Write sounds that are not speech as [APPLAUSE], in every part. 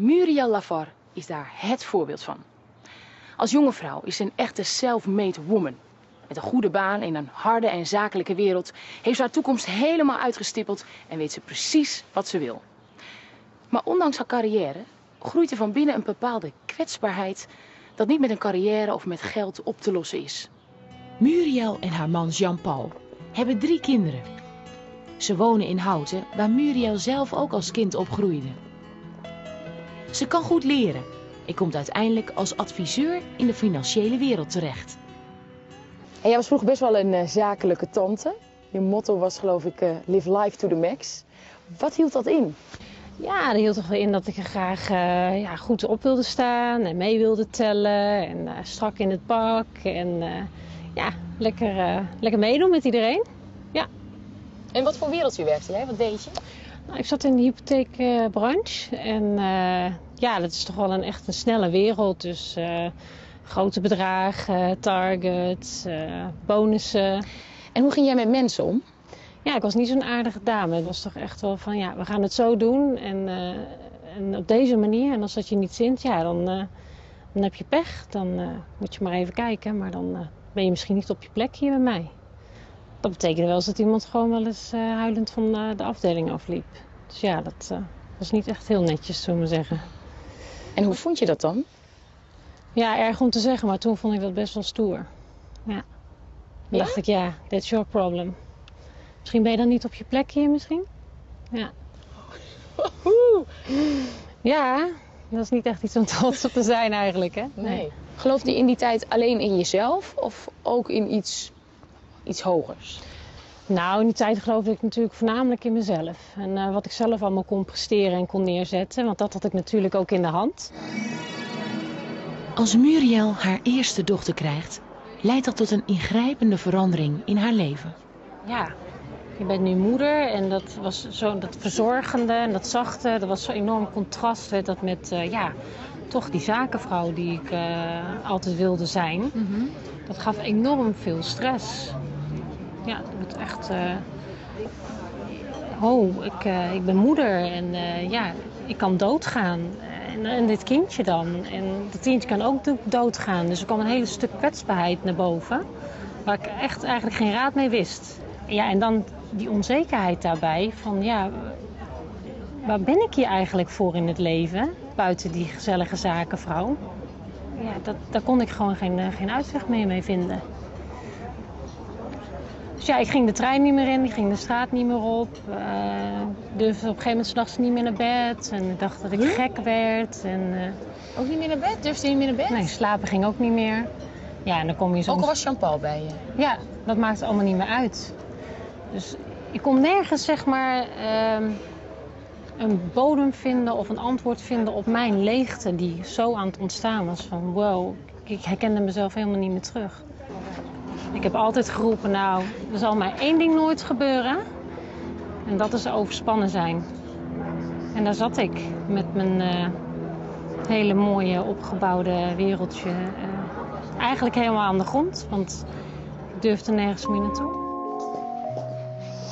Muriel Lavar is daar het voorbeeld van. Als jonge vrouw is ze een echte self-made woman. Met een goede baan in een harde en zakelijke wereld heeft ze haar toekomst helemaal uitgestippeld en weet ze precies wat ze wil. Maar ondanks haar carrière groeit er van binnen een bepaalde kwetsbaarheid dat niet met een carrière of met geld op te lossen is. Muriel en haar man Jean-Paul hebben drie kinderen. Ze wonen in Houten, waar Muriel zelf ook als kind opgroeide. Ze kan goed leren en komt uiteindelijk als adviseur in de financiële wereld terecht. En jij was vroeger best wel een uh, zakelijke tante. Je motto was geloof ik uh, live life to the max. Wat hield dat in? Ja, dat hield toch wel in dat ik er graag uh, ja, goed op wilde staan en mee wilde tellen. En strak in het pak en ja, lekker, lekker meedoen met iedereen. Ja. En wat voor wereldje werkte jij? Wat deed je? Nou, ik zat in de hypotheekbranche en ja, dat is toch wel een echt een snelle wereld. Dus grote bedragen, targets, uh, bonussen. En hoe ging jij met mensen om? Ja, ik was niet zo'n aardige dame. Het was toch echt wel van, ja, we gaan het zo doen en, en op deze manier. En als dat je niet zint, ja, dan, dan heb je pech. Dan moet je maar even kijken, maar dan ben je misschien niet op je plek hier bij mij. Dat betekende wel eens dat iemand gewoon wel eens huilend van de afdeling afliep. Dus ja, dat was niet echt heel netjes, zullen we zeggen. En hoe vond je dat dan? Ja, erg om te zeggen, maar toen vond ik dat best wel stoer. Ja. Dan ja? dacht ik, ja, that's your problem. Misschien ben je dan niet op je plek hier misschien? Ja. [LAUGHS] Ja, dat is niet echt iets om [LAUGHS] trots op te zijn eigenlijk, hè? Nee. nee. Geloofde je in die tijd alleen in jezelf of ook in iets, iets hogers? Nou, in die tijd geloofde ik natuurlijk voornamelijk in mezelf. En uh, wat ik zelf allemaal kon presteren en kon neerzetten. Want dat had ik natuurlijk ook in de hand. Als Muriel haar eerste dochter krijgt, leidt dat tot een ingrijpende verandering in haar leven. Ja, je bent nu moeder en dat was zo dat verzorgende en dat zachte, dat was zo'n enorm contrast werd dat met uh, ja, toch die zakenvrouw die ik uh, altijd wilde zijn. Mm -hmm. Dat gaf enorm veel stress. Ja, het echt. Uh, oh, ik, ik ben moeder en ja, ik kan doodgaan. En, en, dit kindje dan. En dat kindje kan ook doodgaan. Dus er kwam een hele stuk kwetsbaarheid naar boven. Waar ik echt eigenlijk geen raad mee wist. Ja, en dan die onzekerheid daarbij. Van ja, waar ben ik hier eigenlijk voor in het leven? Buiten die gezellige zakenvrouw. Ja, dat, daar kon ik gewoon geen, eh, geen uitweg meer mee vinden. Dus ja, ik ging de trein niet meer in, ik ging de straat niet meer op. Uh, durfde op een gegeven moment s'nachts niet meer naar bed. En ik dacht dat ik gek werd. En, uh, ook niet meer naar bed? Durfde je niet meer naar bed? Nee, slapen ging ook niet meer. Ja, en dan kom je soms... Ook al was Jean-Paul bij je? Ja, dat maakt allemaal niet meer uit. Dus ik kon nergens zeg maar uh, een bodem vinden of een antwoord vinden op mijn leegte die zo aan het ontstaan was. Van wow, ik herkende mezelf helemaal niet meer terug. Ik heb altijd geroepen, nou, er zal maar één ding nooit gebeuren. En dat is overspannen zijn. En daar zat ik met mijn uh, hele mooie opgebouwde wereldje. Uh, eigenlijk helemaal aan de grond, want ik durfde nergens meer naartoe.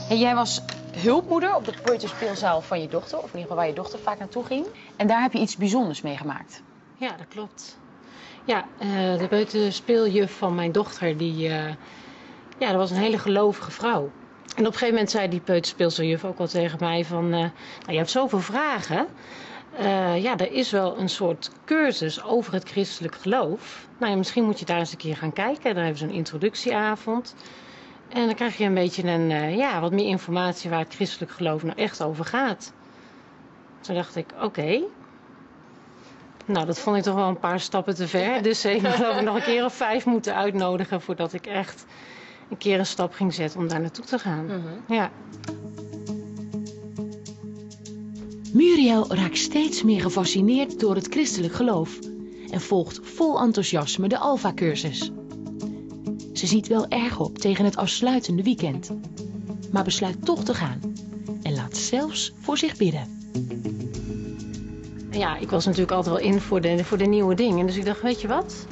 En jij was hulpmoeder op de peuterspeelzaal van je dochter, of in ieder geval waar je dochter vaak naartoe ging. En daar heb je iets bijzonders meegemaakt. Ja, dat klopt. Ja, uh, de peuterspeeljuf van mijn dochter, die, uh, ja, dat was een hele gelovige vrouw. En op een gegeven moment zei die peuterspeelsteeljuf ook wel tegen mij van... Uh, nou, je hebt zoveel vragen. ja, er is wel een soort cursus over het christelijk geloof. Nou ja, misschien moet je daar eens een keer gaan kijken. Dan hebben ze een introductieavond. En dan krijg je een beetje een, ja, wat meer informatie waar het christelijk geloof nou echt over gaat. Toen dacht ik, oké, nou, dat vond ik toch wel een paar stappen te ver. [LAUGHS] Dus ik geloof ik nog een keer of vijf moeten uitnodigen voordat ik echt een keer een stap ging zetten om daar naartoe te gaan. Mm -hmm. Ja. Muriel raakt steeds meer gefascineerd door het christelijk geloof en volgt vol enthousiasme de Alpha-cursus. Ze ziet wel erg op tegen het afsluitende weekend, maar besluit toch te gaan en laat zelfs voor zich bidden ja, ik was natuurlijk altijd wel in voor de, voor de nieuwe dingen. Dus ik dacht, weet je wat?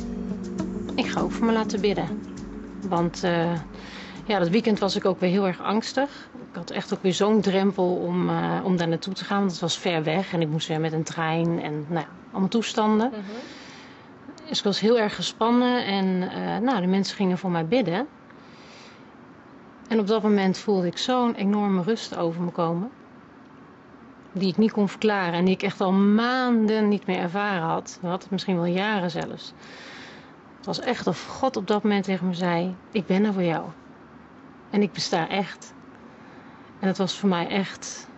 Ik ga ook voor me laten bidden. Want uh, Ja, dat weekend was ik ook weer heel erg angstig. Ik had echt ook weer zo'n drempel om, uh, om daar naartoe te gaan. Want het was ver weg en ik moest weer met een trein en nou ja, allemaal toestanden. Mhm. Dus ik was heel erg gespannen en uh, nou, de mensen gingen voor mij bidden. En op dat moment voelde ik zo'n enorme rust over me komen. Die ik niet kon verklaren en die ik echt al maanden niet meer ervaren had. had het misschien wel jaren zelfs. Het was echt of God op dat moment tegen me zei: Ik ben er voor jou. En ik besta echt. En het was voor mij echt.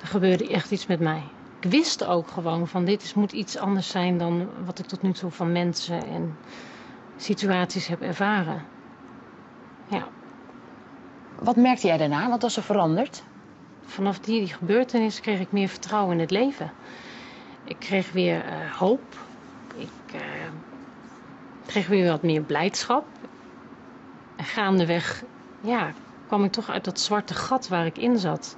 Er gebeurde echt iets met mij. Ik wist ook gewoon van dit is, moet iets anders zijn dan wat ik tot nu toe van mensen en situaties heb ervaren. Ja. Wat merkte jij daarna? Wat was er veranderd? Vanaf die, gebeurtenis kreeg ik meer vertrouwen in het leven. Ik kreeg weer uh, hoop. Ik uh, kreeg weer wat meer blijdschap. En gaandeweg ja, kwam ik toch uit dat zwarte gat waar ik in zat.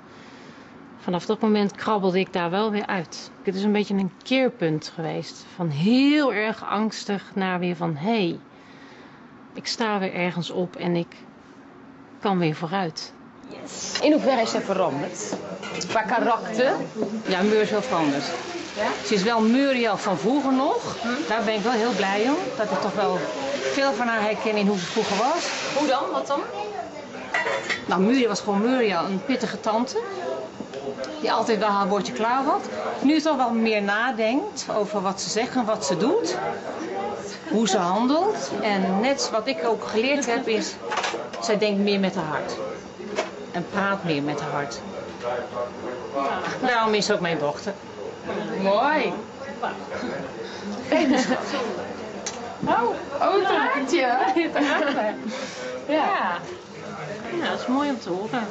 Vanaf dat moment krabbelde ik daar wel weer uit. Het is een beetje een keerpunt geweest. Van heel erg angstig naar weer van hé, hey, ik sta weer ergens op en ik kan weer vooruit. Yes. In hoeverre is zij veranderd? Qua karakter? Ja, Mur is wel veranderd. Ja? Ze is wel Muriel van vroeger nog. Hm? Daar ben ik wel heel blij om. Dat ik toch wel veel van haar herken in hoe ze vroeger was. Hoe dan? Wat dan? Nou, Muriel was gewoon Muriel, een pittige tante. Die altijd wel haar woordje klaar had. Nu toch wel meer nadenkt over wat ze zegt en wat ze doet. Hoe ze handelt. En net wat ik ook geleerd heb is, zij denkt meer met haar hart. En praat meer met haar hart. Daarom is ook mijn dochter. Mooi. Oh, oh, het Ja. ja. Ja, dat is mooi om te horen.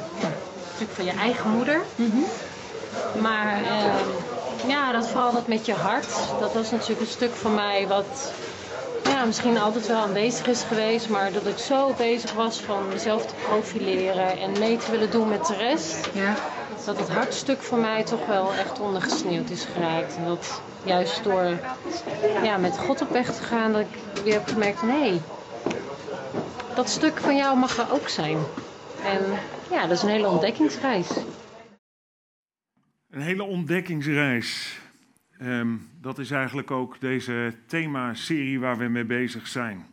Natuurlijk van je eigen moeder. Mm Maar uh, ja, dat vooral dat met je hart. Dat was natuurlijk een stuk van mij wat ja, misschien altijd wel aanwezig is geweest. Maar dat ik zo bezig was van mezelf te profileren en mee te willen doen met de rest. Ja. Dat het hartstuk voor mij toch wel echt ondergesneeuwd is geraakt. En dat juist door ja, met God op weg te gaan, dat ik weer heb gemerkt hey, dat stuk van jou mag er ook zijn. En ja, dat is een hele ontdekkingsreis. Een hele ontdekkingsreis. Um, dat is eigenlijk ook deze themaserie waar we mee bezig zijn.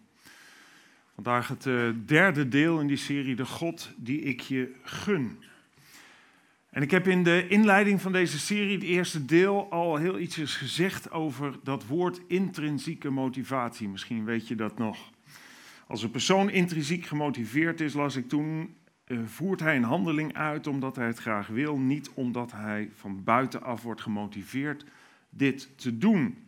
Vandaag het uh, derde deel in die serie, De God die ik je gun. En ik heb in de inleiding van deze serie, het eerste deel, al heel iets gezegd over dat woord intrinsieke motivatie. Misschien weet je dat nog. Als een persoon intrinsiek gemotiveerd is, las ik toen eh, voert hij een handeling uit omdat hij het graag wil, niet omdat hij van buitenaf wordt gemotiveerd dit te doen.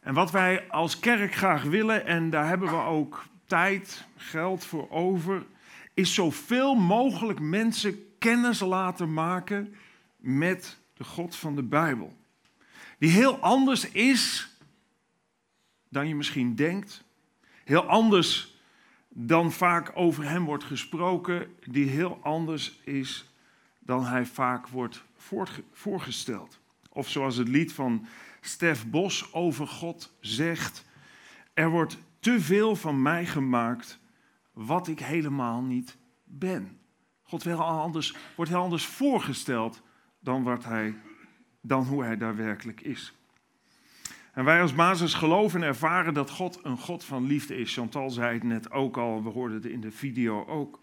En wat wij als kerk graag willen, en daar hebben we ook tijd, geld voor over, is zoveel mogelijk mensen kennis laten maken met de God van de Bijbel. Die heel anders is dan je misschien denkt. Heel anders dan vaak over hem wordt gesproken, die heel anders is dan hij vaak wordt voorgesteld. Of zoals het lied van Stef Bos over God zegt: Er wordt te veel van mij gemaakt wat ik helemaal niet ben. God heel anders, wordt heel anders voorgesteld dan, wat hij, dan hoe hij daadwerkelijk is. En wij als basis geloven en ervaren dat God een God van liefde is. Chantal zei het net ook al, we hoorden het in de video ook.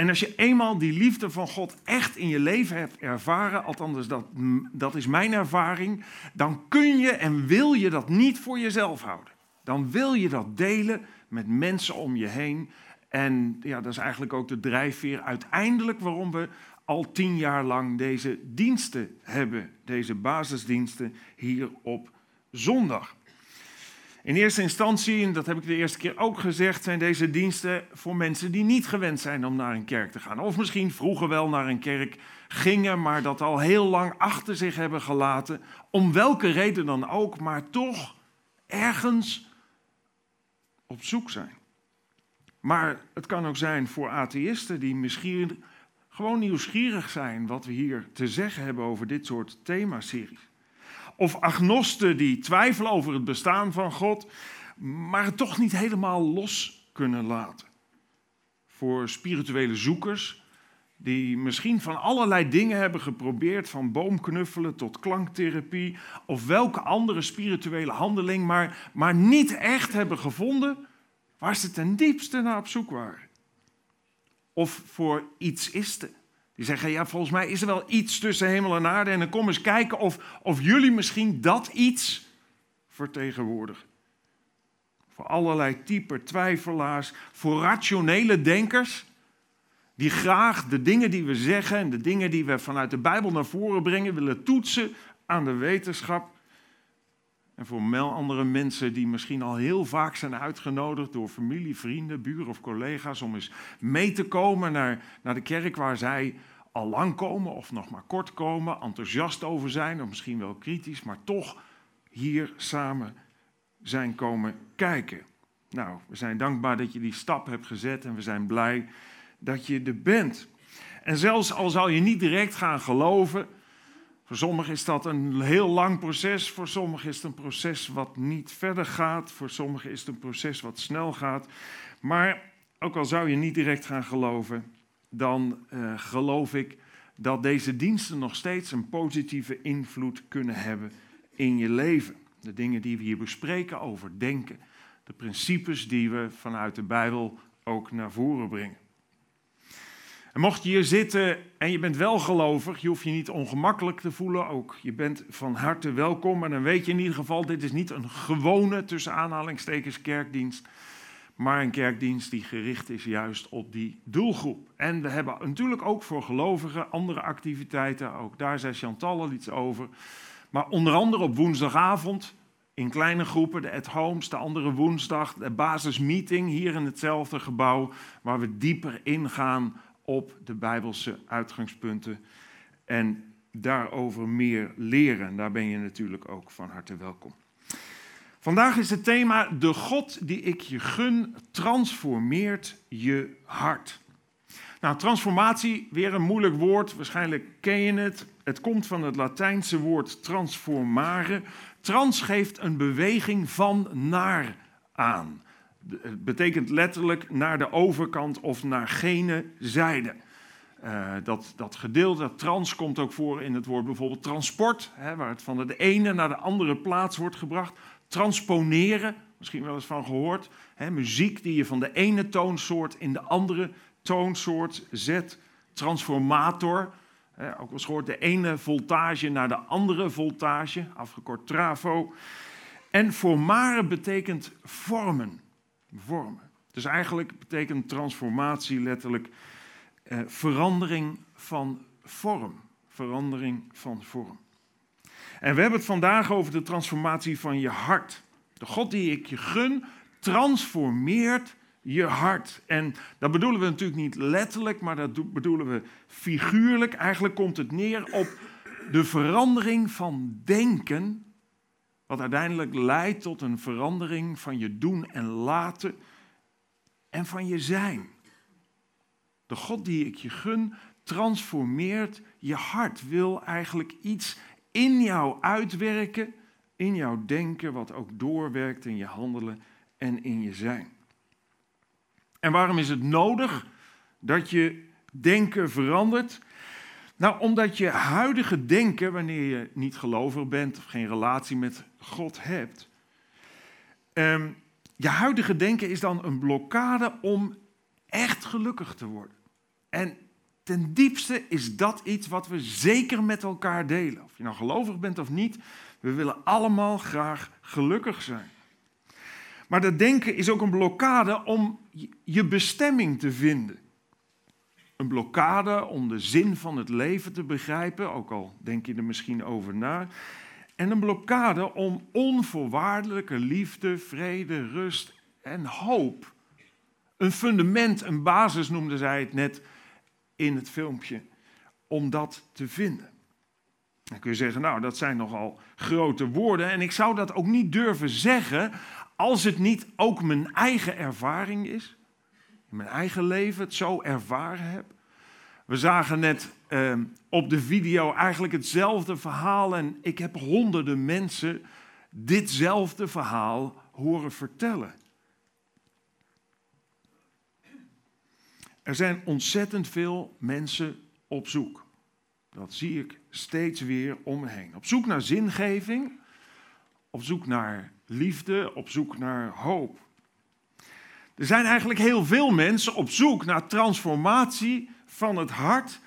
En als je eenmaal die liefde van God echt in je leven hebt ervaren, althans dat, dat is mijn ervaring, dan kun je en wil je dat niet voor jezelf houden. Dan wil je dat delen met mensen om je heen. En ja, dat is eigenlijk ook de drijfveer uiteindelijk waarom we al tien jaar lang deze diensten hebben, deze basisdiensten hier op zondag. In eerste instantie, en dat heb ik de eerste keer ook gezegd, zijn deze diensten voor mensen die niet gewend zijn om naar een kerk te gaan. Of misschien vroeger wel naar een kerk gingen, maar dat al heel lang achter zich hebben gelaten. Om welke reden dan ook, maar toch ergens op zoek zijn. Maar het kan ook zijn voor atheïsten die misschien gewoon nieuwsgierig zijn wat we hier te zeggen hebben over dit soort themaseries. Of agnosten die twijfelen over het bestaan van God, maar het toch niet helemaal los kunnen laten. voor spirituele zoekers die misschien van allerlei dingen hebben geprobeerd, van boomknuffelen tot klanktherapie of welke andere spirituele handeling, maar, maar niet echt hebben gevonden waar ze ten diepste naar op zoek waren. Of voor iets iste. Die zeggen, ja, volgens mij is er wel iets tussen hemel en aarde. En dan kom eens kijken of, of jullie misschien dat iets vertegenwoordigen. Voor allerlei type twijfelaars, voor rationele denkers, die graag de dingen die we zeggen en de dingen die we vanuit de Bijbel naar voren brengen, willen toetsen aan de wetenschap. En voor mel andere mensen die misschien al heel vaak zijn uitgenodigd door familie, vrienden, buren of collega's om eens mee te komen naar, naar de kerk waar zij al lang komen of nog maar kort komen, enthousiast over zijn of misschien wel kritisch, maar toch hier samen zijn komen kijken. Nou, we zijn dankbaar dat je die stap hebt gezet en we zijn blij dat je er bent. En zelfs al zou je niet direct gaan geloven, voor sommigen is dat een heel lang proces, voor sommigen is het een proces wat niet verder gaat, voor sommigen is het een proces wat snel gaat. Maar ook al zou je niet direct gaan geloven, dan uh, geloof ik dat deze diensten nog steeds een positieve invloed kunnen hebben in je leven. De dingen die we hier bespreken over denken, de principes die we vanuit de Bijbel ook naar voren brengen. En mocht je hier zitten en je bent wel gelovig, je hoeft je niet ongemakkelijk te voelen ook. Je bent van harte welkom en dan weet je in ieder geval, dit is niet een gewone, tussen aanhalingstekens, kerkdienst. Maar een kerkdienst die gericht is juist op die doelgroep. En we hebben natuurlijk ook voor gelovigen andere activiteiten. Ook daar zei Chantal al iets over. Maar onder andere op woensdagavond in kleine groepen, de at-homes, de andere woensdag, de basismeeting hier in hetzelfde gebouw, waar we dieper ingaan op de Bijbelse uitgangspunten en daarover meer leren. Daar ben je natuurlijk ook van harte welkom. Vandaag is het thema De God die ik je gun transformeert je hart. Nou, transformatie, weer een moeilijk woord, waarschijnlijk ken je het. Het komt van het Latijnse woord transformare. Trans geeft een beweging van naar aan. Het betekent letterlijk naar de overkant of naar gene zijde. Uh, dat, dat gedeelte, dat trans, komt ook voor in het woord bijvoorbeeld transport, hè, waar het van de ene naar de andere plaats wordt gebracht. Transponeren, misschien wel eens van gehoord. Hè, muziek die je van de ene toonsoort in de andere toonsoort zet. Transformator, hè, ook wel eens gehoord, de ene voltage naar de andere voltage, afgekort trafo. En formare betekent vormen Dus eigenlijk betekent transformatie letterlijk eh, verandering van vorm. Verandering van vorm. En we hebben het vandaag over de transformatie van je hart. De God die ik je gun, transformeert je hart. En dat bedoelen we natuurlijk niet letterlijk, maar dat bedoelen we figuurlijk. Eigenlijk komt het neer op de verandering van denken wat uiteindelijk leidt tot een verandering van je doen en laten en van je zijn. De God die ik je gun, transformeert je hart, wil eigenlijk iets in jou uitwerken, in jouw denken, wat ook doorwerkt in je handelen en in je zijn. En waarom is het nodig dat je denken verandert? Nou, omdat je huidige denken, wanneer je niet gelovig bent of geen relatie met God hebt, um, je huidige denken is dan een blokkade om echt gelukkig te worden. En ten diepste is dat iets wat we zeker met elkaar delen. Of je nou gelovig bent of niet, we willen allemaal graag gelukkig zijn. Maar dat denken is ook een blokkade om je bestemming te vinden. Een blokkade om de zin van het leven te begrijpen, ook al denk je er misschien over na. En een blokkade om onvoorwaardelijke liefde, vrede, rust en hoop. Een fundament, een basis noemde zij het net in het filmpje, om dat te vinden. Dan kun je zeggen, nou dat zijn nogal grote woorden en ik zou dat ook niet durven zeggen als het niet ook mijn eigen ervaring is in mijn eigen leven het zo ervaren heb. We zagen net uh, op de video eigenlijk hetzelfde verhaal en ik heb honderden mensen ditzelfde verhaal horen vertellen. Er zijn ontzettend veel mensen op zoek. Dat zie ik steeds weer om me heen. Op zoek naar zingeving, op zoek naar liefde, op zoek naar hoop. Er zijn eigenlijk heel veel mensen op zoek naar transformatie van het hart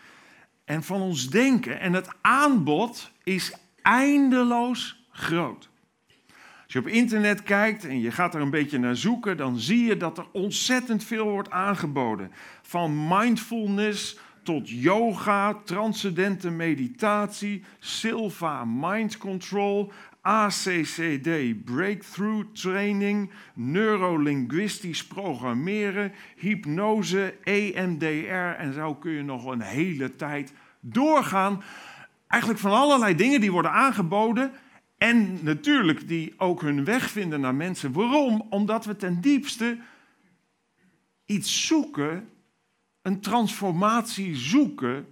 en van ons denken. En het aanbod is eindeloos groot. Als je op internet kijkt en je gaat er een beetje naar zoeken, dan zie je dat er ontzettend veel wordt aangeboden. Van mindfulness tot yoga, transcendente meditatie, Silva mind control, ACCD breakthrough training, neurolinguistisch programmeren, hypnose, EMDR en zo kun je nog een hele tijd doorgaan. Eigenlijk van allerlei dingen die worden aangeboden en natuurlijk die ook hun weg vinden naar mensen. Waarom? Omdat we ten diepste iets zoeken, een transformatie zoeken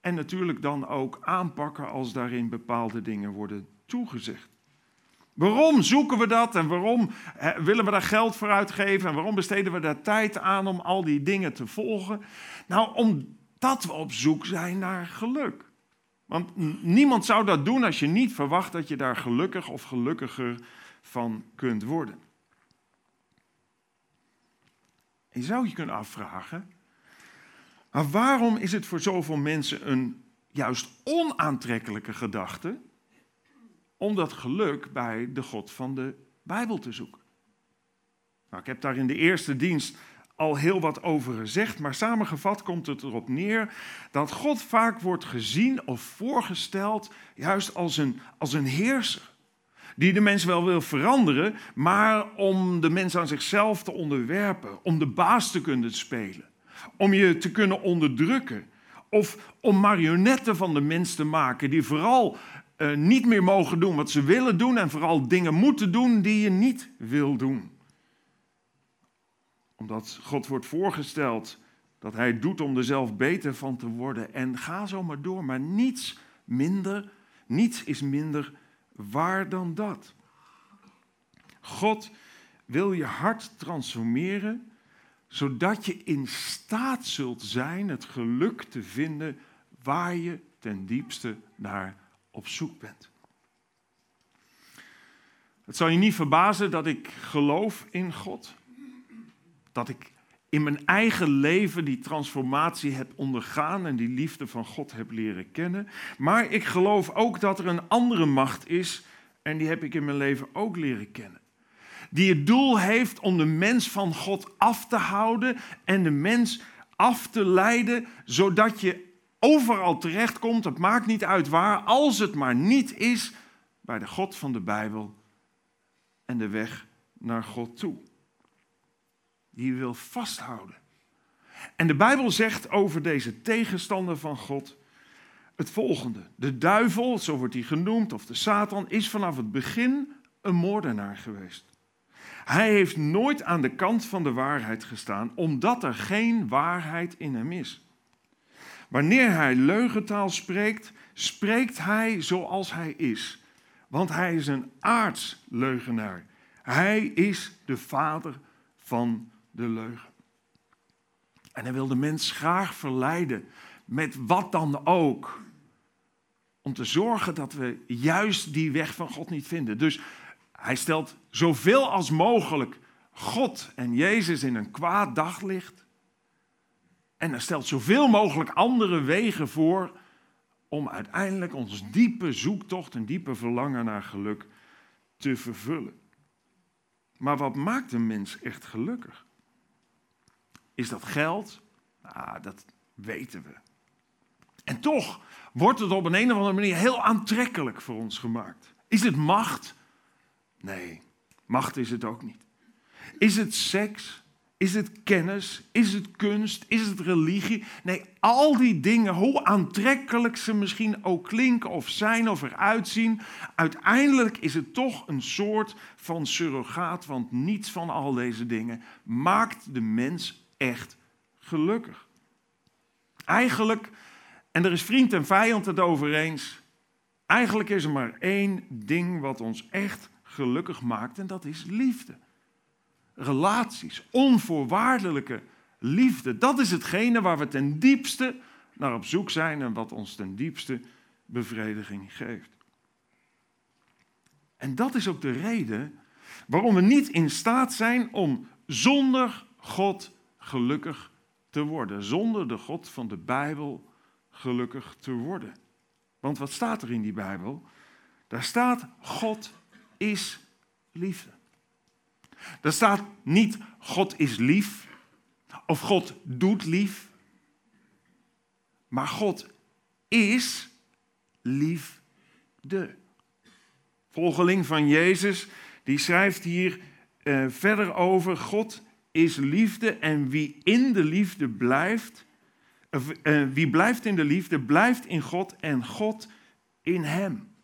en natuurlijk dan ook aanpakken als daarin bepaalde dingen worden toegezegd. Waarom zoeken we dat en waarom willen we daar geld voor uitgeven en waarom besteden we daar tijd aan om al die dingen te volgen? Nou, omdat we op zoek zijn naar geluk. Want niemand zou dat doen als je niet verwacht dat je daar gelukkig of gelukkiger van kunt worden. je zou je kunnen afvragen, maar waarom is het voor zoveel mensen een juist onaantrekkelijke gedachte om dat geluk bij de God van de Bijbel te zoeken? Nou, ik heb daar in de eerste dienst al heel wat over gezegd, maar samengevat komt het erop neer dat God vaak wordt gezien of voorgesteld juist als een, als een heerser. Die de mens wel wil veranderen, maar om de mens aan zichzelf te onderwerpen, om de baas te kunnen spelen, om je te kunnen onderdrukken. Of om marionetten van de mens te maken die vooral uh, niet meer mogen doen wat ze willen doen en vooral dingen moeten doen die je niet wil doen omdat God wordt voorgesteld dat hij doet om er zelf beter van te worden. En ga zo maar door, maar niets minder, niets is minder waar dan dat. God wil je hart transformeren, zodat je in staat zult zijn het geluk te vinden waar je ten diepste naar op zoek bent. Het zal je niet verbazen dat ik geloof in God dat ik in mijn eigen leven die transformatie heb ondergaan en die liefde van God heb leren kennen. Maar ik geloof ook dat er een andere macht is en die heb ik in mijn leven ook leren kennen. Die het doel heeft om de mens van God af te houden en de mens af te leiden, zodat je overal terechtkomt. Het maakt niet uit waar, als het maar niet is bij de God van de Bijbel en de weg naar God toe die wil vasthouden. En de Bijbel zegt over deze tegenstander van God het volgende. De duivel, zo wordt hij genoemd, of de Satan, is vanaf het begin een moordenaar geweest. Hij heeft nooit aan de kant van de waarheid gestaan, omdat er geen waarheid in hem is. Wanneer hij leugentaal spreekt, spreekt hij zoals hij is. Want hij is een aardsleugenaar. Hij is de vader van de leugen. En hij wil de mens graag verleiden met wat dan ook. Om te zorgen dat we juist die weg van God niet vinden. Dus hij stelt zoveel als mogelijk God en Jezus in een kwaad daglicht. En hij stelt zoveel mogelijk andere wegen voor om uiteindelijk ons diepe zoektocht en diepe verlangen naar geluk te vervullen. Maar wat maakt een mens echt gelukkig? Is dat geld? Nou, dat weten we. En toch wordt het op een, een of andere manier heel aantrekkelijk voor ons gemaakt. Is het macht? Nee, macht is het ook niet. Is het seks? Is het kennis? Is het kunst? Is het religie? Nee, al die dingen, hoe aantrekkelijk ze misschien ook klinken of zijn of eruit zien, uiteindelijk is het toch een soort van surrogaat, want niets van al deze dingen maakt de mens echt gelukkig. Eigenlijk, en er is vriend en vijand het over eens, eigenlijk is er maar één ding wat ons echt gelukkig maakt en dat is liefde. Relaties, onvoorwaardelijke liefde. Dat is hetgene waar we ten diepste naar op zoek zijn en wat ons ten diepste bevrediging geeft. En dat is ook de reden waarom we niet in staat zijn om zonder God gelukkig te worden. Zonder de God van de Bijbel gelukkig te worden. Want wat staat er in die Bijbel? Daar staat: God is liefde. Daar staat niet God is lief of God doet lief, maar God is liefde. Volgeling van Jezus, die schrijft hier uh, verder over: God is liefde en wie in de liefde blijft, uh, wie blijft in de liefde, blijft in God en God in hem.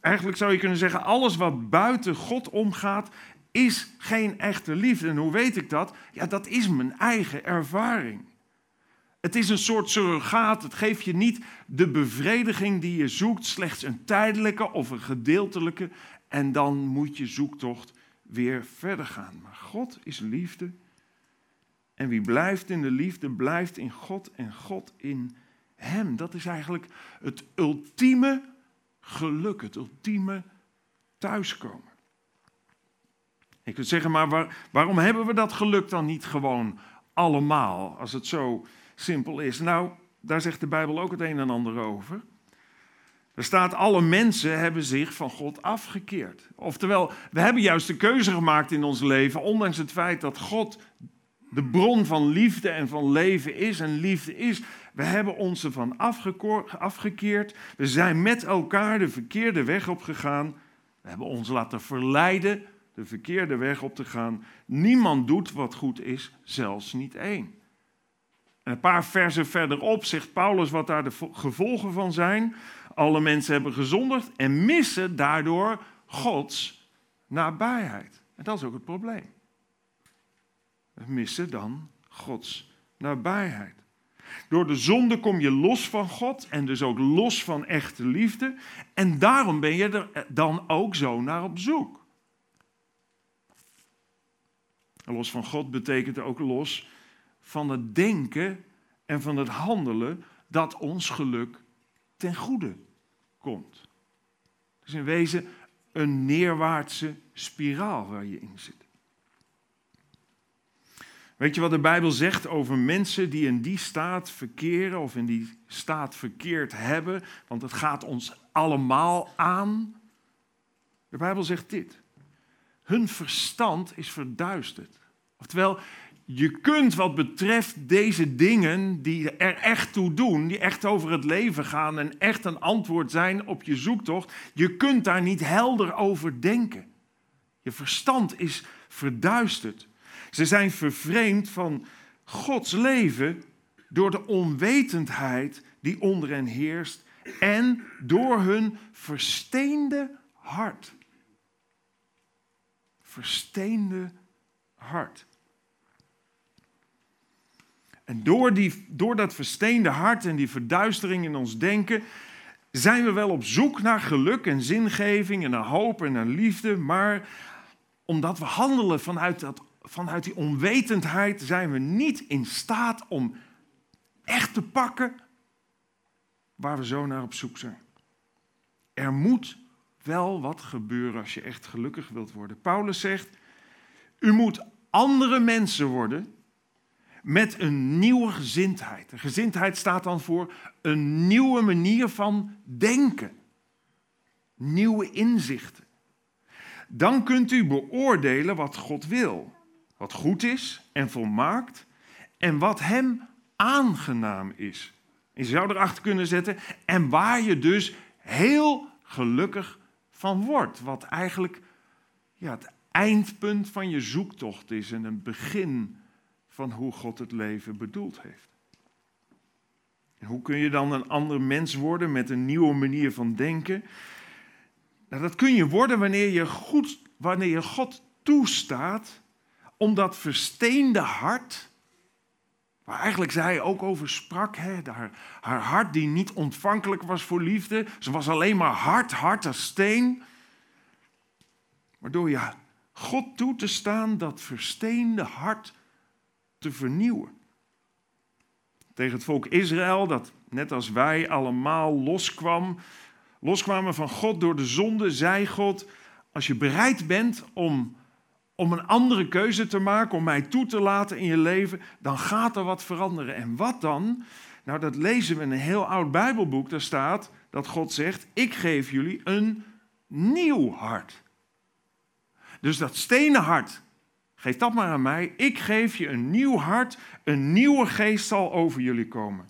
Eigenlijk zou je kunnen zeggen, alles wat buiten God omgaat, is geen echte liefde. En hoe weet ik dat? Ja, dat is mijn eigen ervaring. Het is een soort surrogaat. Het geeft je niet de bevrediging die je zoekt, slechts een tijdelijke of een gedeeltelijke. En dan moet je zoektocht weer verder gaan. Maar God is liefde. En wie blijft in de liefde, blijft in God en God in Hem. Dat is eigenlijk het ultieme geluk, het ultieme thuiskomen. Ik wil zeggen, maar waarom hebben we dat geluk dan niet gewoon allemaal, als het zo simpel is? Nou, daar zegt de Bijbel ook het een en ander over. Er staat, alle mensen hebben zich van God afgekeerd. Oftewel, we hebben juist de keuze gemaakt in ons leven, ondanks het feit dat God de bron van liefde en van leven is en liefde is. We hebben ons ervan afgekeerd. We zijn met elkaar de verkeerde weg opgegaan. We hebben ons laten verleiden de verkeerde weg op te gaan. Niemand doet wat goed is, zelfs niet één. En een paar versen verderop zegt Paulus wat daar de gevolgen van zijn. Alle mensen hebben gezondigd en missen daardoor Gods nabijheid. En dat is ook het probleem. We missen dan Gods nabijheid. Door de zonde kom je los van God en dus ook los van echte liefde. En daarom ben je er dan ook zo naar op zoek. Los van God betekent ook los van het denken en van het handelen dat ons geluk ten goede komt. Het is in wezen een neerwaartse spiraal waar je in zit. Weet je wat de Bijbel zegt over mensen die in die staat verkeren of in die staat verkeerd hebben? Want het gaat ons allemaal aan. De Bijbel zegt dit. Hun verstand is verduisterd. Oftewel, je kunt wat betreft deze dingen die er echt toe doen, die echt over het leven gaan en echt een antwoord zijn op je zoektocht, je kunt daar niet helder over denken. Je verstand is verduisterd. Ze zijn vervreemd van Gods leven door de onwetendheid die onder hen heerst en door hun versteende hart. Versteende hart. En door, die, door dat versteende hart en die verduistering in ons denken, zijn we wel op zoek naar geluk en zingeving en naar hoop en naar liefde, maar omdat we handelen vanuit, dat, vanuit die onwetendheid, zijn we niet in staat om echt te pakken waar we zo naar op zoek zijn. Er moet wel wat gebeuren als je echt gelukkig wilt worden. Paulus zegt, u moet andere mensen worden met een nieuwe gezindheid. Gezindheid staat dan voor een nieuwe manier van denken, nieuwe inzichten. Dan kunt u beoordelen wat God wil, wat goed is en volmaakt en wat Hem aangenaam is. Je zou erachter kunnen zetten en waar je dus heel gelukkig wordt. Wat eigenlijk ja, het eindpunt van je zoektocht is en een begin van hoe God het leven bedoeld heeft. En hoe kun je dan een ander mens worden met een nieuwe manier van denken? Nou, dat kun je worden wanneer je, goed, wanneer je God toestaat om dat versteende hart, waar eigenlijk zij ook over sprak, hè, haar, haar hart die niet ontvankelijk was voor liefde, ze was alleen maar hard, hard als steen. Waardoor je God toe te staan dat versteende hart te vernieuwen. Tegen het volk Israël, dat net als wij allemaal loskwam, loskwamen van God door de zonde, zei God: Als je bereid bent om, om een andere keuze te maken, om mij toe te laten in je leven, dan gaat er wat veranderen. En wat dan? Nou, dat lezen we in een heel oud Bijbelboek. Daar staat dat God zegt: Ik geef jullie een nieuw hart. Dus dat stenen hart, geef dat maar aan mij. Ik geef je een nieuw hart, een nieuwe geest zal over jullie komen.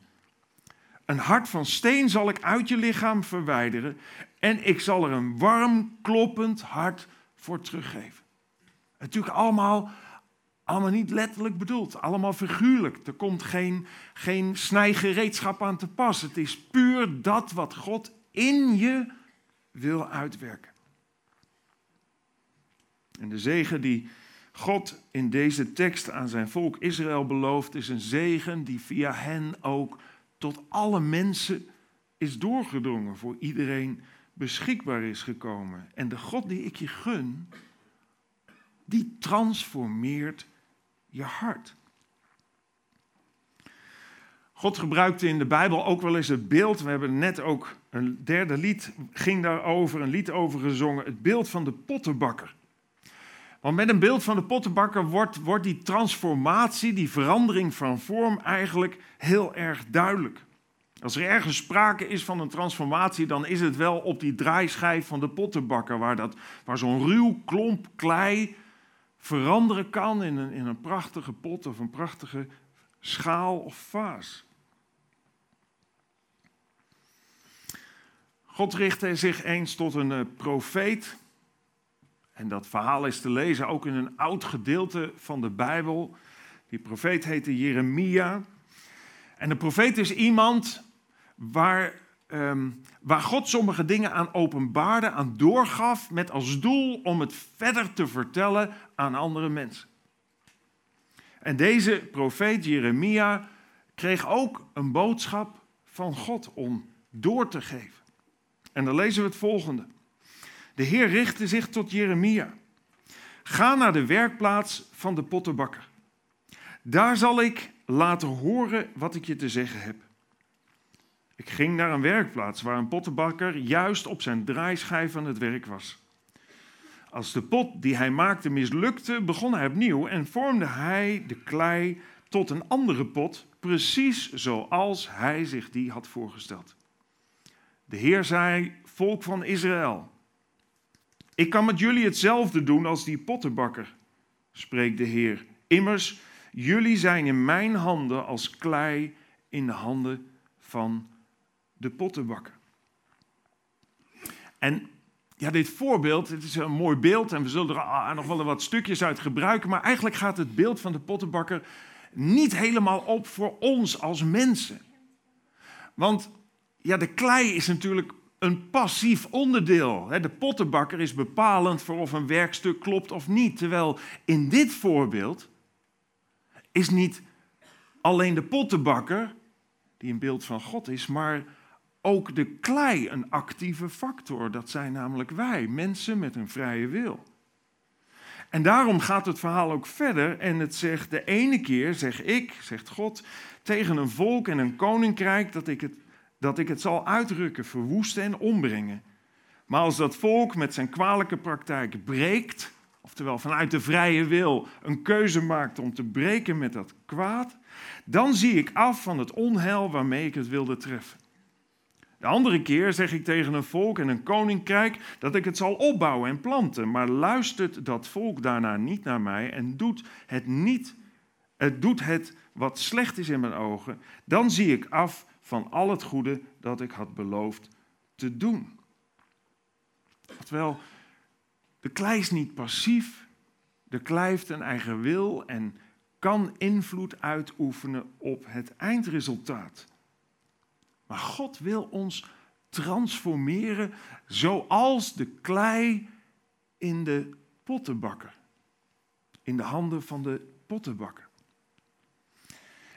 Een hart van steen zal ik uit je lichaam verwijderen en ik zal er een warm, kloppend hart voor teruggeven. Natuurlijk allemaal, allemaal niet letterlijk bedoeld, allemaal figuurlijk. Er komt geen, geen snijgereedschap aan te pas. Het is puur dat wat God in je wil uitwerken. En de zegen die God in deze tekst aan zijn volk Israël belooft, is een zegen die via hen ook tot alle mensen is doorgedrongen, voor iedereen beschikbaar is gekomen. En de God die ik je gun, die transformeert je hart. God gebruikte in de Bijbel ook wel eens het beeld. We hebben net ook een derde lied, ging daarover, een lied over gezongen. Het beeld van de pottenbakker. Want met een beeld van de pottenbakker wordt, wordt die transformatie, die verandering van vorm eigenlijk heel erg duidelijk. Als er ergens sprake is van een transformatie, dan is het wel op die draaischijf van de pottenbakker, waar, dat, waar zo'n ruw klomp klei veranderen kan in een, in een prachtige pot of een prachtige schaal of vaas. God richtte zich eens tot een uh, profeet en dat verhaal is te lezen ook in een oud gedeelte van de Bijbel. Die profeet heette Jeremia. En de profeet is iemand waar, ehm, waar God sommige dingen aan openbaarde, aan doorgaf, met als doel om het verder te vertellen aan andere mensen. En deze profeet Jeremia kreeg ook een boodschap van God om door te geven. En dan lezen we het volgende. De Heer richtte zich tot Jeremia. Ga naar de werkplaats van de pottenbakker. Daar zal ik laten horen wat ik je te zeggen heb. Ik ging naar een werkplaats waar een pottenbakker juist op zijn draaischijf aan het werk was. Als de pot die hij maakte mislukte, begon hij opnieuw en vormde hij de klei tot een andere pot, precies zoals hij zich die had voorgesteld. De Heer zei: Volk van Israël, ik kan met jullie hetzelfde doen als die pottenbakker, spreekt de Heer. Immers, jullie zijn in mijn handen als klei in de handen van de pottenbakker. En ja, dit voorbeeld, het is een mooi beeld en we zullen er nog wel wat stukjes uit gebruiken, maar eigenlijk gaat het beeld van de pottenbakker niet helemaal op voor ons als mensen. Want ja, de klei is natuurlijk een passief onderdeel. De pottenbakker is bepalend voor of een werkstuk klopt of niet. Terwijl in dit voorbeeld is niet alleen de pottenbakker, die een beeld van God is, maar ook de klei een actieve factor. Dat zijn namelijk wij, mensen met een vrije wil. En daarom gaat het verhaal ook verder en het zegt, de ene keer zeg ik, zegt God, tegen een volk en een koninkrijk dat ik het dat ik het zal uitrukken, verwoesten en ombrengen. Maar als dat volk met zijn kwalijke praktijk breekt, oftewel vanuit de vrije wil een keuze maakt om te breken met dat kwaad, dan zie ik af van het onheil waarmee ik het wilde treffen. De andere keer zeg ik tegen een volk en een koninkrijk dat ik het zal opbouwen en planten, maar luistert dat volk daarna niet naar mij en doet het niet, het doet het wat slecht is in mijn ogen, dan zie ik af van al het goede dat ik had beloofd te doen. Terwijl de klei is niet passief, de klei heeft een eigen wil en kan invloed uitoefenen op het eindresultaat. Maar God wil ons transformeren zoals de klei in de pottenbakker. In de handen van de pottenbakker.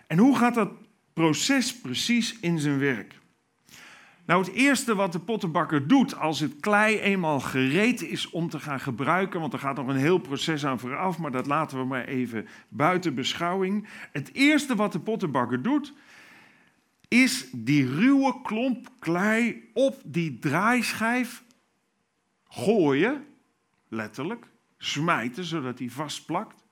En hoe gaat dat proces precies in zijn werk. Nou, het eerste wat de pottenbakker doet als het klei eenmaal gereed is om te gaan gebruiken, want er gaat nog een heel proces aan vooraf, maar dat laten we maar even buiten beschouwing. Het eerste wat de pottenbakker doet, is die ruwe klomp klei op die draaischijf gooien, letterlijk, smijten zodat hij vastplakt.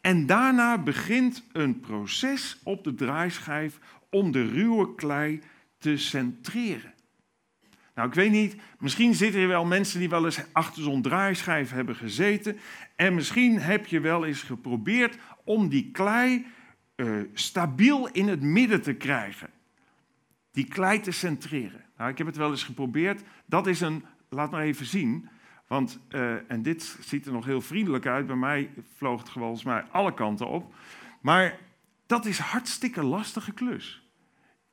En daarna begint een proces op de draaischijf om de ruwe klei te centreren. Nou, ik weet niet, misschien zitten er wel mensen die wel eens achter zo'n draaischijf hebben gezeten. En misschien heb je wel eens geprobeerd om die klei uh, stabiel in het midden te krijgen. Die klei te centreren. Nou, ik heb het wel eens geprobeerd. Dat is een, laat maar even zien. Want, uh, en dit ziet er nog heel vriendelijk uit. Bij mij vloog het volgens mij alle kanten op. Maar dat is hartstikke lastige klus.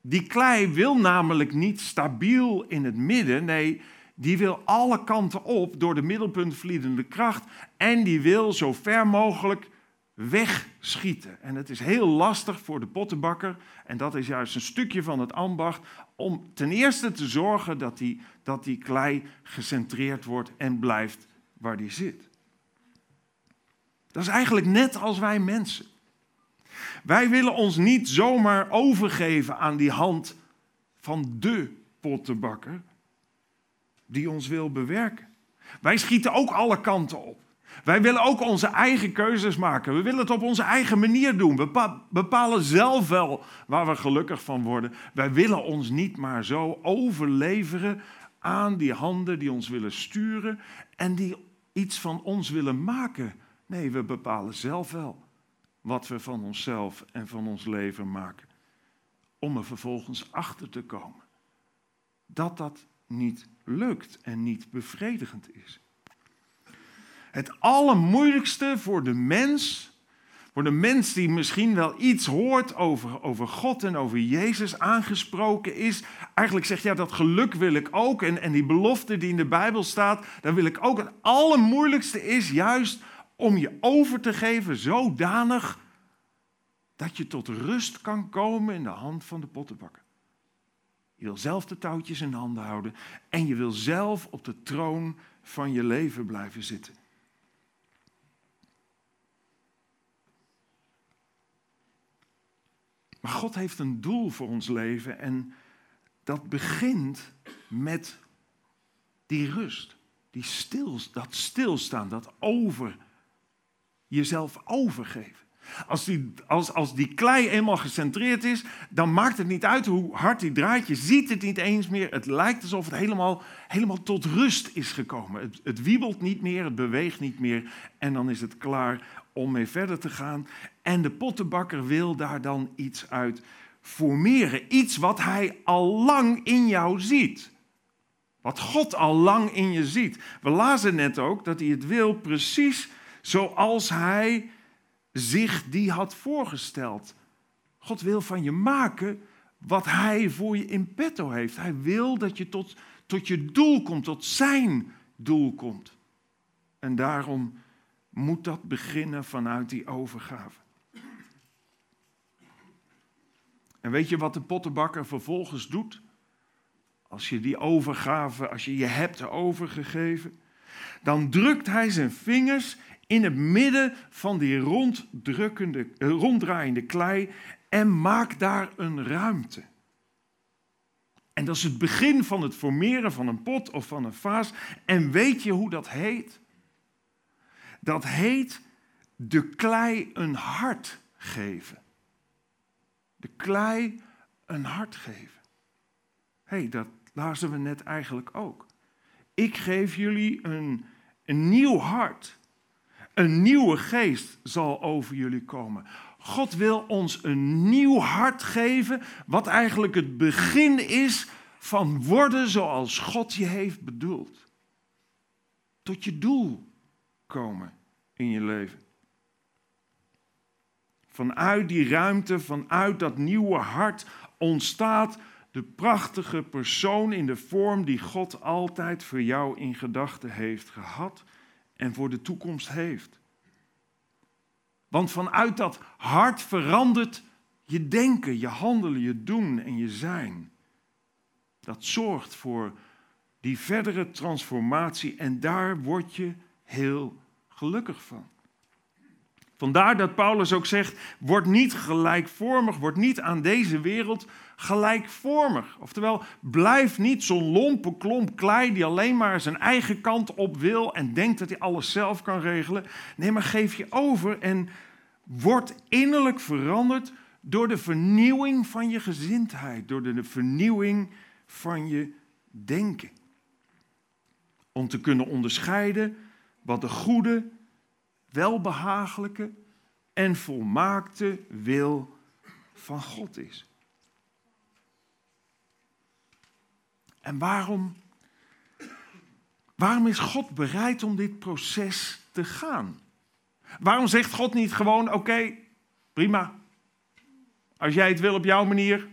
Die klei wil namelijk niet stabiel in het midden. Nee, die wil alle kanten op door de middelpuntvliedende kracht. En die wil zo ver mogelijk wegschieten. En het is heel lastig voor de pottenbakker, en dat is juist een stukje van het ambacht, om ten eerste te zorgen dat die, dat die klei gecentreerd wordt en blijft waar die zit. Dat is eigenlijk net als wij mensen. Wij willen ons niet zomaar overgeven aan die hand van de pottenbakker die ons wil bewerken. Wij schieten ook alle kanten op. Wij willen ook onze eigen keuzes maken. We willen het op onze eigen manier doen. We bepalen zelf wel waar we gelukkig van worden. Wij willen ons niet maar zo overleveren aan die handen die ons willen sturen en die iets van ons willen maken. Nee, we bepalen zelf wel wat we van onszelf en van ons leven maken. Om er vervolgens achter te komen dat dat niet lukt en niet bevredigend is. Het allermoeilijkste voor de mens, voor de mens die misschien wel iets hoort over, over God en over Jezus aangesproken is, eigenlijk zegt ja, dat geluk wil ik ook en, en die belofte die in de Bijbel staat, daar wil ik ook. Het allermoeilijkste is juist om je over te geven zodanig dat je tot rust kan komen in de hand van de pottenbakker. Je wil zelf de touwtjes in handen houden en je wil zelf op de troon van je leven blijven zitten. Maar God heeft een doel voor ons leven en dat begint met die rust, die stil, dat stilstaan, dat over jezelf overgeven. Als die, als, als die klei eenmaal gecentreerd is, dan maakt het niet uit hoe hard die draait. Je ziet het niet eens meer. Het lijkt alsof het helemaal, helemaal tot rust is gekomen. Het, het wiebelt niet meer, het beweegt niet meer. En dan is het klaar om mee verder te gaan. En de pottenbakker wil daar dan iets uit formeren. Iets wat hij al lang in jou ziet. Wat God al lang in je ziet. We lazen net ook dat hij het wil precies zoals hij zich die had voorgesteld. God wil van je maken wat hij voor je in petto heeft. Hij wil dat je tot, tot je doel komt, tot zijn doel komt. En daarom moet dat beginnen vanuit die overgave. En weet je wat de pottenbakker vervolgens doet? Als je die overgave, als je je hebt overgegeven, dan drukt hij zijn vingers in het midden van die ronddrukkende, eh, ronddraaiende klei en maakt daar een ruimte. En dat is het begin van het formeren van een pot of van een vaas. En weet je hoe dat heet? Dat heet de klei een hart geven. De klei een hart geven. Hé, hey, dat lazen we net eigenlijk ook. Ik geef jullie een, een nieuw hart. Een nieuwe geest zal over jullie komen. God wil ons een nieuw hart geven, wat eigenlijk het begin is van worden zoals God je heeft bedoeld. Tot je doel komen in je leven. Vanuit die ruimte, vanuit dat nieuwe hart ontstaat de prachtige persoon in de vorm die God altijd voor jou in gedachten heeft gehad en voor de toekomst heeft. Want vanuit dat hart verandert je denken, je handelen, je doen en je zijn. Dat zorgt voor die verdere transformatie en daar word je heel gelukkig van. Vandaar dat Paulus ook zegt: word niet gelijkvormig, word niet aan deze wereld gelijkvormig. Oftewel, blijf niet zo'n lompe klomp klei die alleen maar zijn eigen kant op wil en denkt dat hij alles zelf kan regelen. Nee, maar geef je over en word innerlijk veranderd door de vernieuwing van je gezindheid, door de vernieuwing van je denken. Om te kunnen onderscheiden wat de goede, welbehagelijke en volmaakte wil van God is. En waarom, waarom is God bereid om dit proces te gaan? Waarom zegt God niet gewoon: oké, prima. Als jij het wil op jouw manier,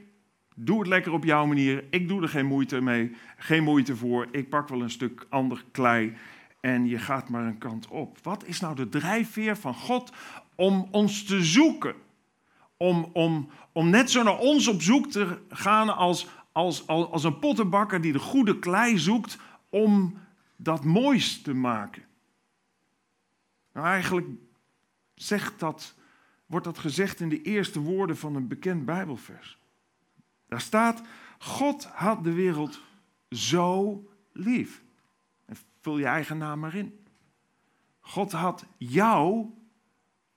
doe het lekker op jouw manier. Ik doe er geen moeite mee, geen moeite voor. Ik pak wel een stuk ander klei en je gaat maar een kant op. Wat is nou de drijfveer van God om ons te zoeken? Om, om, om net zo naar ons op zoek te gaan als, als, als, als een pottenbakker die de goede klei zoekt om dat moois te maken. Nou, eigenlijk zegt dat, wordt dat gezegd in de eerste woorden van een bekend Bijbelvers. Daar staat: God had de wereld zo lief. Vul je eigen naam maar in. God had jou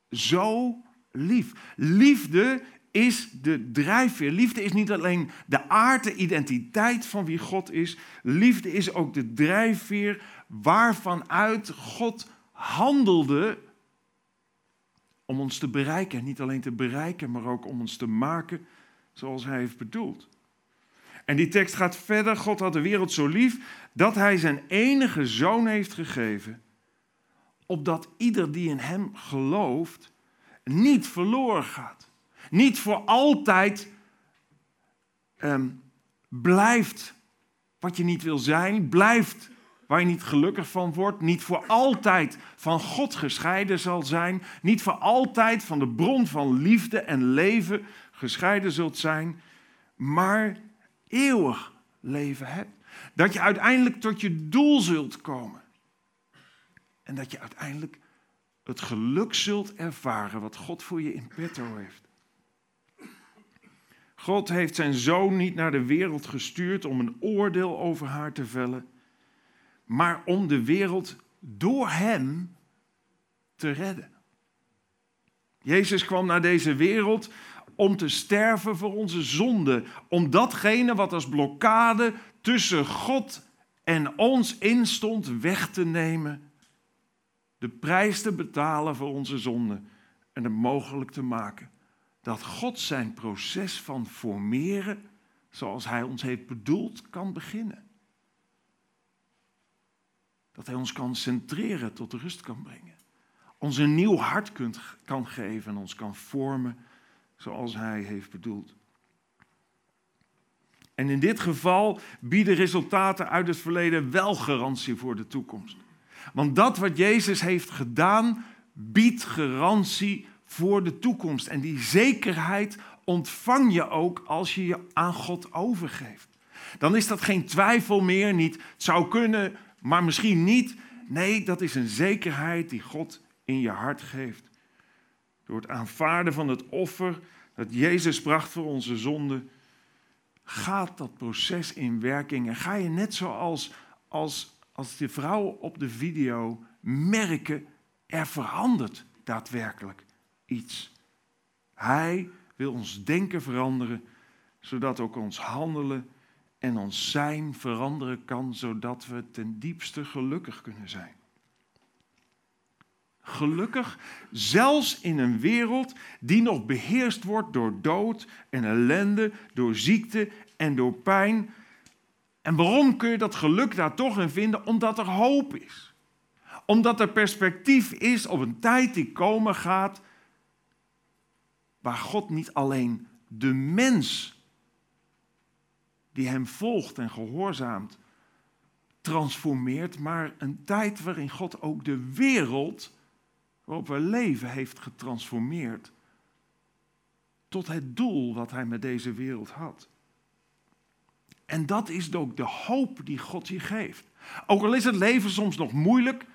zo lief. Liefde is de drijfveer. Liefde is niet alleen de aard, de identiteit van wie God is. Liefde is ook de drijfveer waarvan uit God handelde om ons te bereiken. Niet alleen te bereiken, maar ook om ons te maken zoals Hij heeft bedoeld. En die tekst gaat verder. God had de wereld zo lief dat Hij zijn enige zoon heeft gegeven, opdat ieder die in Hem gelooft niet verloren gaat. Niet voor altijd ehm, blijft wat je niet wil zijn, blijft waar je niet gelukkig van wordt, niet voor altijd van God gescheiden zal zijn, niet voor altijd van de bron van liefde en leven gescheiden zult zijn, maar eeuwig leven hebt. Dat je uiteindelijk tot je doel zult komen. En dat je uiteindelijk het geluk zult ervaren wat God voor je in petto heeft. God heeft zijn zoon niet naar de wereld gestuurd om een oordeel over haar te vellen, maar om de wereld door hem te redden. Jezus kwam naar deze wereld om te sterven voor onze zonde, om datgene wat als blokkade tussen God en ons instond weg te nemen, de prijs te betalen voor onze zonde en het mogelijk te maken dat God zijn proces van formeren, zoals Hij ons heeft bedoeld, kan beginnen. Dat Hij ons kan centreren, tot rust kan brengen. Ons een nieuw hart kunt, kan geven en ons kan vormen zoals Hij heeft bedoeld. En in dit geval bieden resultaten uit het verleden wel garantie voor de toekomst. Want dat wat Jezus heeft gedaan, biedt garantie voor de toekomst. En die zekerheid ontvang je ook als je je aan God overgeeft. Dan is dat geen twijfel meer, niet het zou kunnen, maar misschien niet. Nee, dat is een zekerheid die God in je hart geeft. Door het aanvaarden van het offer dat Jezus bracht voor onze zonde, gaat dat proces in werking. En ga je net zoals als, als de vrouw op de video merken, er verandert daadwerkelijk iets. Hij wil ons denken veranderen, zodat ook ons handelen en ons zijn veranderen kan, zodat we ten diepste gelukkig kunnen zijn. Gelukkig, zelfs in een wereld die nog beheerst wordt door dood en ellende, door ziekte en door pijn. En waarom kun je dat geluk daar toch in vinden? Omdat er hoop is. Omdat er perspectief is op een tijd die komen gaat waar God niet alleen de mens die hem volgt en gehoorzaamt transformeert, maar een tijd waarin God ook de wereld waarop we leven heeft getransformeerd tot het doel wat hij met deze wereld had. En dat is ook de hoop die God je geeft. Ook al is het leven soms nog moeilijk,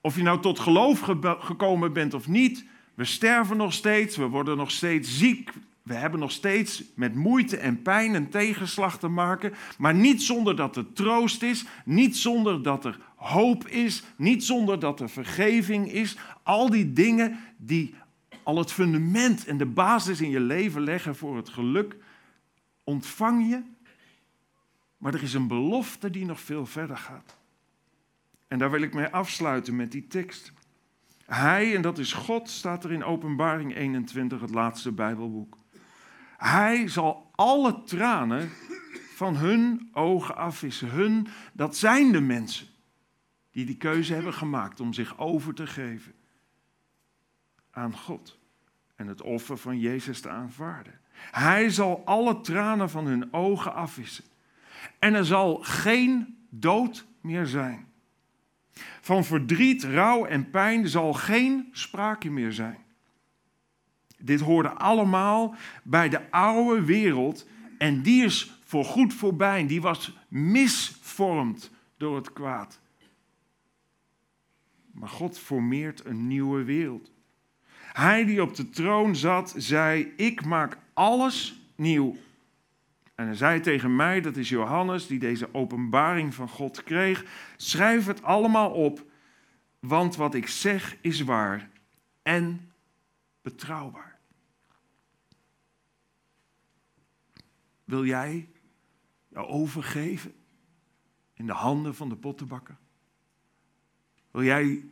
of je nou tot geloof gekomen bent of niet, we sterven nog steeds, we worden nog steeds ziek, we hebben nog steeds met moeite en pijn en tegenslag te maken, maar niet zonder dat er troost is, niet zonder dat er hoop is, niet zonder dat er vergeving is. Al die dingen die al het fundament en de basis in je leven leggen voor het geluk, ontvang je. Maar er is een belofte die nog veel verder gaat. En daar wil ik mee afsluiten met die tekst. Hij, en dat is God, staat er in Openbaring 21, het laatste Bijbelboek. Hij zal alle tranen van hun ogen afwissen. Hun, dat zijn de mensen die die keuze hebben gemaakt om zich over te geven aan God en het offer van Jezus te aanvaarden. Hij zal alle tranen van hun ogen afwissen. En er zal geen dood meer zijn. Van verdriet, rouw en pijn zal geen sprake meer zijn. Dit hoorde allemaal bij de oude wereld en die is voorgoed voorbij. Die was misvormd door het kwaad. Maar God formeert een nieuwe wereld. Hij die op de troon zat, zei: Ik maak alles nieuw. En hij zei tegen mij, dat is Johannes, die deze openbaring van God kreeg: Schrijf het allemaal op, want wat ik zeg is waar en betrouwbaar. Wil jij jou overgeven in de handen van de pottenbakker? Wil jij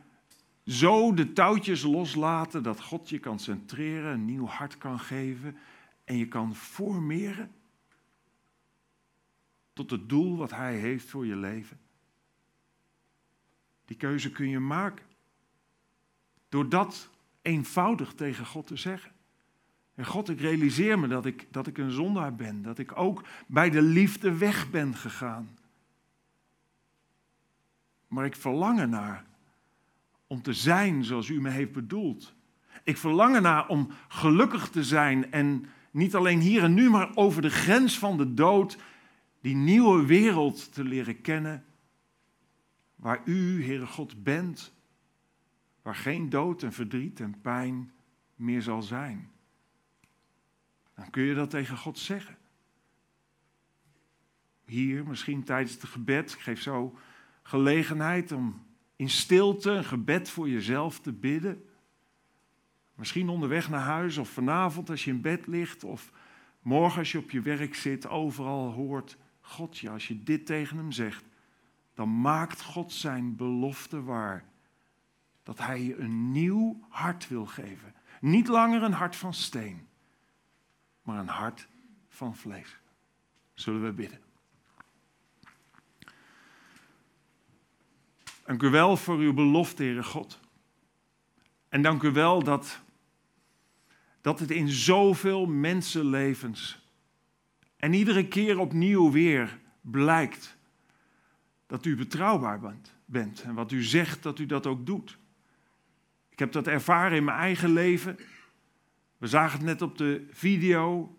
zo de touwtjes loslaten dat God je kan centreren, een nieuw hart kan geven en je kan formeren tot het doel wat Hij heeft voor je leven? Die keuze kun je maken door dat eenvoudig tegen God te zeggen. En God, ik realiseer me dat ik, dat ik een zondaar ben, dat ik ook bij de liefde weg ben gegaan. Maar ik verlang ernaar om te zijn zoals u me heeft bedoeld. Ik verlang ernaar om gelukkig te zijn en niet alleen hier en nu, maar over de grens van de dood die nieuwe wereld te leren kennen, waar u, Heere God, bent, waar geen dood en verdriet en pijn meer zal zijn. Dan kun je dat tegen God zeggen. Hier, misschien tijdens het gebed, ik geef zo gelegenheid om in stilte een gebed voor jezelf te bidden. Misschien onderweg naar huis of vanavond als je in bed ligt of morgen als je op je werk zit, overal hoort God je. Als je dit tegen hem zegt, dan maakt God zijn belofte waar. Dat hij je een nieuw hart wil geven. Niet langer een hart van steen, maar een hart van vlees. Zullen we bidden? Dank u wel voor uw belofte, Heere God. En dank u wel dat, dat het in zoveel mensenlevens en iedere keer opnieuw weer blijkt dat u betrouwbaar bent, bent en wat u zegt dat u dat ook doet. Ik heb dat ervaren in mijn eigen leven. We zagen het net op de video.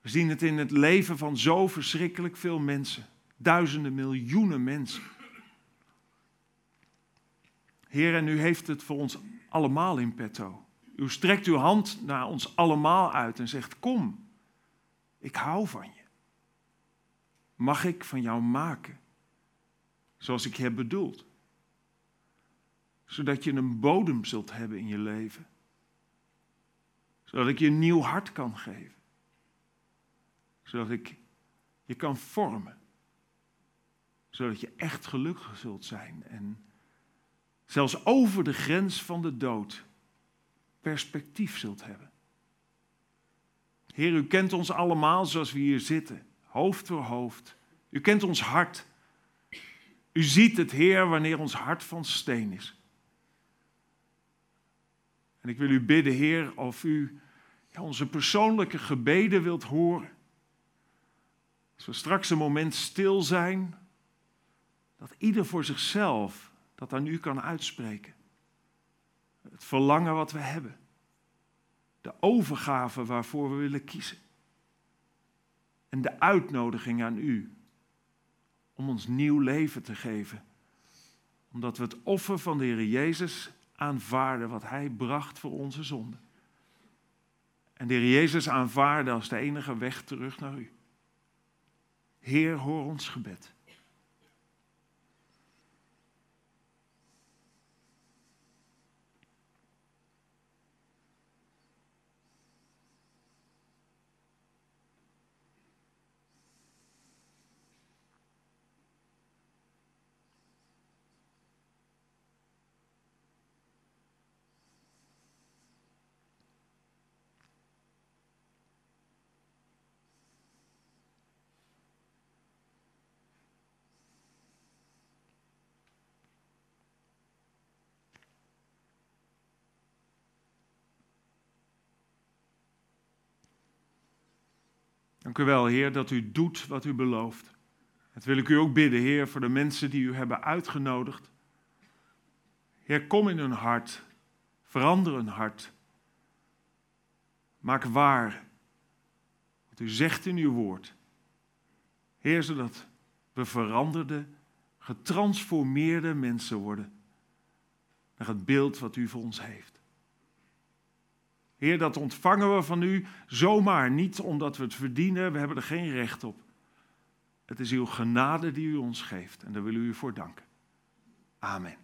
We zien het in het leven van zo verschrikkelijk veel mensen. Duizenden, miljoenen mensen. Heer, en u heeft het voor ons allemaal in petto. U strekt uw hand naar ons allemaal uit en zegt: Kom, ik hou van je. Mag ik van jou maken zoals ik je heb bedoeld? Zodat je een bodem zult hebben in je leven. Zodat ik je een nieuw hart kan geven. Zodat ik je kan vormen. Zodat je echt gelukkig zult zijn en zelfs over de grens van de dood, perspectief zult hebben. Heer, u kent ons allemaal zoals we hier zitten, hoofd voor hoofd. U kent ons hart. U ziet het, Heer, wanneer ons hart van steen is. En ik wil u bidden, Heer, of u ja, onze persoonlijke gebeden wilt horen. Als we straks een moment stil zijn, dat ieder voor zichzelf dat aan u kan uitspreken. Het verlangen wat we hebben. De overgave waarvoor we willen kiezen. En de uitnodiging aan u om ons nieuw leven te geven. Omdat we het offer van de Heer Jezus aanvaarden wat Hij bracht voor onze zonde. En de Heer Jezus aanvaarden als de enige weg terug naar u. Heer, hoor ons gebed. Dank u wel, Heer, dat u doet wat u belooft. Dat wil ik u ook bidden, Heer, voor de mensen die u hebben uitgenodigd. Heer, kom in hun hart. Verander hun hart. Maak waar wat u zegt in uw woord. Heer, zodat we veranderde, getransformeerde mensen worden naar het beeld wat u voor ons heeft. Heer, dat ontvangen we van u zomaar, niet omdat we het verdienen, we hebben er geen recht op. Het is uw genade die u ons geeft en daar willen we u voor danken. Amen.